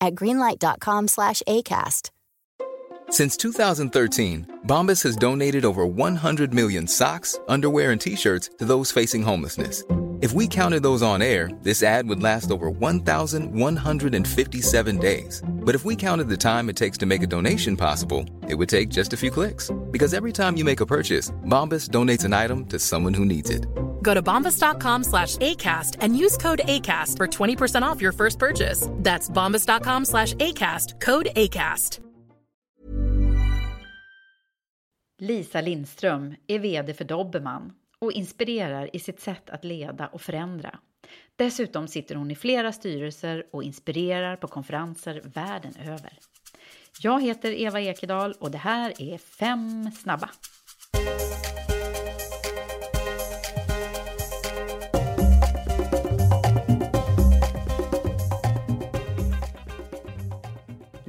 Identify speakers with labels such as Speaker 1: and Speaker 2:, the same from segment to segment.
Speaker 1: at greenlight.com slash ACAST.
Speaker 2: Since 2013, Bombas has donated over 100 million socks, underwear, and t-shirts to those facing homelessness. If we counted those on air, this ad would last over 1,157 days. But if we counted the time it takes to make a donation possible, it would take just a few clicks. Because every time you make a purchase, Bombas donates an item to someone who needs it.
Speaker 3: Go to bombas.com slash ACAST and use code ACAST for 20% off your first purchase. That's bombas.com slash ACAST, code ACAST.
Speaker 4: Lisa Lindström är VD för Dobermann och inspirerar i sitt sätt att leda och förändra. Dessutom sitter hon i flera styrelser och inspirerar på konferenser världen över. Jag heter Eva Ekedal och det här är Fem snabba.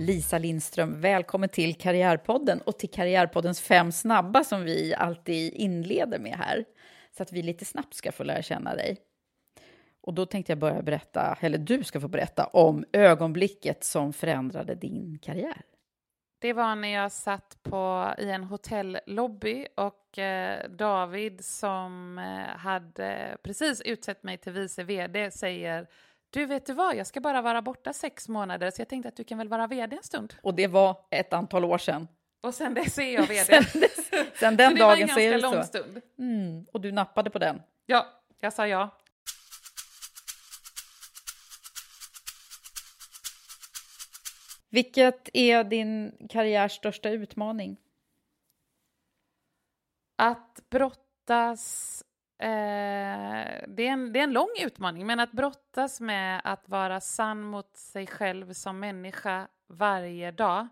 Speaker 4: Lisa Lindström, välkommen till Karriärpodden och till Karriärpoddens fem snabba som vi alltid inleder med här. Så att vi lite snabbt ska få lära känna dig. Och då tänkte jag börja berätta, eller du ska få berätta om ögonblicket som förändrade din karriär.
Speaker 5: Det var när jag satt på, i en hotellobby och eh, David som eh, hade precis utsett mig till vice vd säger du vet du vad, jag ska bara vara borta sex månader så jag tänkte att du kan väl vara vd en stund.
Speaker 4: Och det var ett antal år sedan.
Speaker 5: Och sen dess är jag vd.
Speaker 4: sen, dess, sen den
Speaker 5: så det
Speaker 4: dagen
Speaker 5: var en
Speaker 4: så är det
Speaker 5: ganska lång
Speaker 4: så.
Speaker 5: stund.
Speaker 4: Mm, och du nappade på den.
Speaker 5: Ja, jag sa ja.
Speaker 4: Vilket är din karriärs största utmaning?
Speaker 5: Att brottas Eh, det, är en, det är en lång utmaning, men att brottas med att vara sann mot sig själv som människa varje dag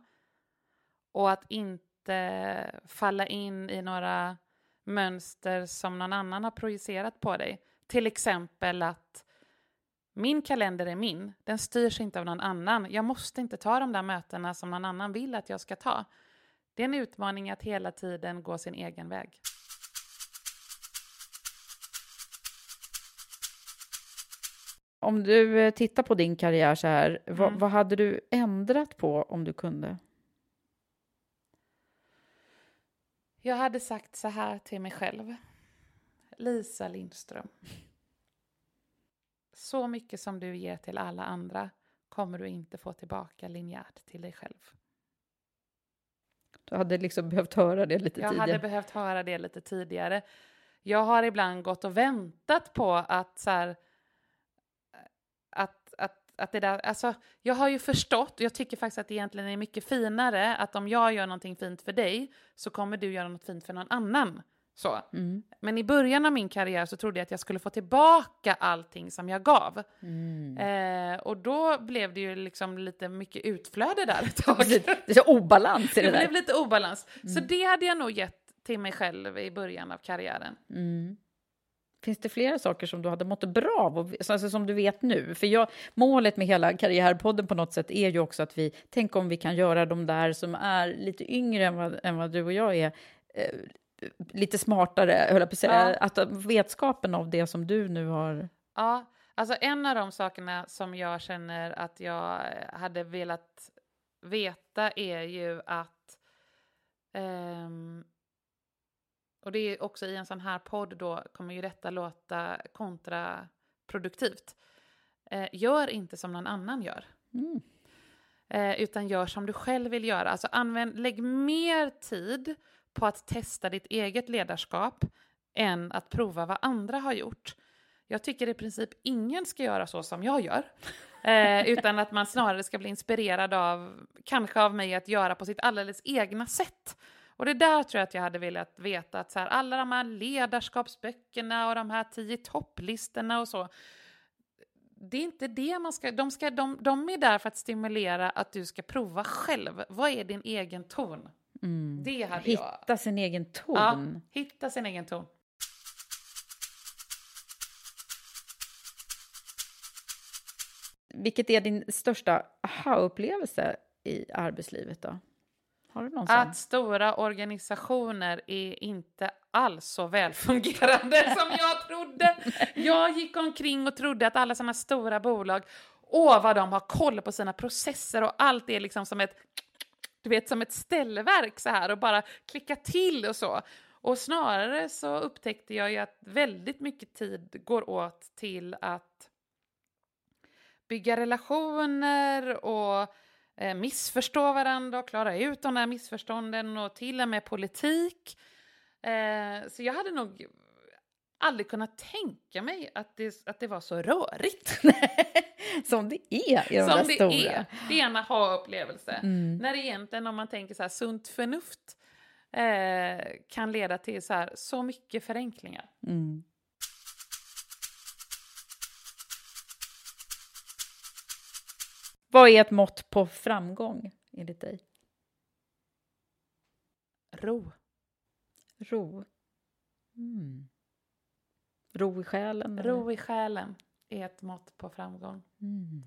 Speaker 5: och att inte falla in i några mönster som någon annan har projicerat på dig. Till exempel att min kalender är min, den styrs inte av någon annan. Jag måste inte ta de där mötena som någon annan vill att jag ska ta. Det är en utmaning att hela tiden gå sin egen väg.
Speaker 4: Om du eh, tittar på din karriär så här,
Speaker 5: Mm.
Speaker 4: vad, vad hade du ändrat på om du kunde?
Speaker 5: Jag hade sagt så här till mig själv. Lisa Lindström. Så mycket som du ger till alla andra kommer du inte få tillbaka linjärt till dig själv.
Speaker 4: Du hade liksom behövt höra det lite
Speaker 5: Jag
Speaker 4: tidigare.
Speaker 5: hade behövt höra det lite tidigare. Jag har ibland gått och väntat på att så här, att, att, att det där, alltså jag har ju förstått, jag tycker faktiskt att det egentligen är mycket finare att om jag gör någonting fint för dig så kommer du göra något fint för någon annan. Så.
Speaker 4: Mm.
Speaker 5: Men i början av min karriär så trodde jag att jag skulle få tillbaka allting som jag gav.
Speaker 4: Mm.
Speaker 5: Eh, och då blev det ju liksom lite mycket utflöde där ett tag.
Speaker 4: Det är så obalans i det
Speaker 5: det blev
Speaker 4: där.
Speaker 5: lite obalans. Så det hade jag nog gett till mig själv i början av karriären.
Speaker 4: Mm. Finns det flera saker som du hade mått bra av, alltså som du vet nu? För jag, målet med hela Karriärpodden på något sätt är ju också att vi, tänk om vi kan göra de där som är lite yngre än vad, än vad du och jag är, eh, lite smartare, höll jag på att säga.
Speaker 5: Ja.
Speaker 4: Att vetskapen av det som du nu har...
Speaker 5: Ja, alltså en av de sakerna som jag känner att jag eh, hade velat veta är ju att ehm, och det är också i en sån här podd då kommer ju detta låta kontraproduktivt. Eh, gör inte som någon annan gör.
Speaker 4: Mm.
Speaker 5: eh, utan gör som du själv vill göra. Alltså använd, lägg mer tid på att testa ditt eget ledarskap än att prova vad andra har gjort. Jag tycker i princip ingen ska göra så som jag gör. Eh, utan att man snarare ska bli inspirerad av, kanske av mig, att göra på sitt alldeles egna sätt. Och det där tror jag att jag hade velat veta, att så här, alla de här ledarskapsböckerna och de här tio topplistorna och så, det är inte det man ska, de, ska de, de är där för att stimulera att du ska prova själv. Vad är din egen ton?
Speaker 4: Mm.
Speaker 5: Det hade
Speaker 4: Hitta
Speaker 5: jag.
Speaker 4: sin egen ton.
Speaker 5: Ja, hitta sin egen ton.
Speaker 4: Vilket är din största aha-upplevelse i arbetslivet då? Har du någon sån?
Speaker 5: Att stora organisationer är inte alls så välfungerande som jag trodde. Jag gick omkring och trodde att alla sådana stora bolag, åh vad de har koll på sina processer och allt är liksom som ett, du vet, som ett ställverk så här och bara klicka till och så. Och snarare så upptäckte jag ju att väldigt mycket tid går åt till att bygga relationer och eh, missförstå varandra och klara ut de där missförstånden och till och med politik. Eh, så jag hade nog aldrig kunnat tänka mig att det, att det var så rörigt.
Speaker 4: Som det är i de
Speaker 5: Som det
Speaker 4: stora.
Speaker 5: är. Det är en aha-upplevelse.
Speaker 4: Mm.
Speaker 5: När egentligen, om man tänker så här, sunt förnuft eh, kan leda till så, här, så mycket förenklingar.
Speaker 4: Mm. Vad är ett mått på framgång enligt dig?
Speaker 5: Ro.
Speaker 4: Ro. Mm. Ro i själen? eller?
Speaker 5: Ro i själen är ett mått på framgång.
Speaker 4: Mm.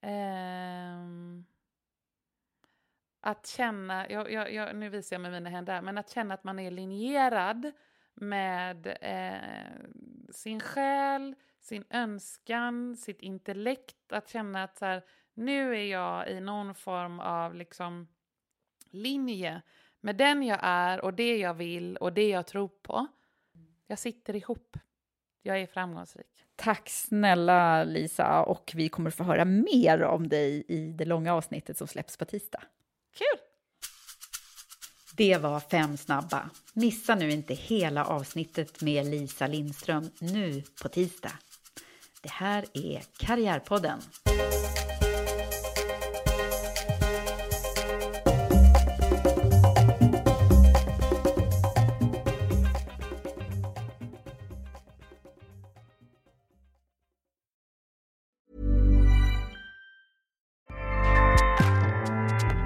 Speaker 5: Ehm, att känna, jag, jag, jag, nu visar jag med mina händer, men att känna att man är linjerad med eh, sin själ, sin önskan, sitt intellekt. Att känna att så här, nu är jag i någon form av liksom linje med den jag är och det jag vill och det jag tror på. Jag sitter ihop. Jag är framgångsrik.
Speaker 4: Tack snälla Lisa, och vi kommer få höra mer om dig i det långa avsnittet som släpps på tisdag.
Speaker 5: Kul!
Speaker 4: Det var fem snabba. Missa nu inte hela avsnittet med Lisa Lindström nu på tisdag. Det här är Karriärpodden.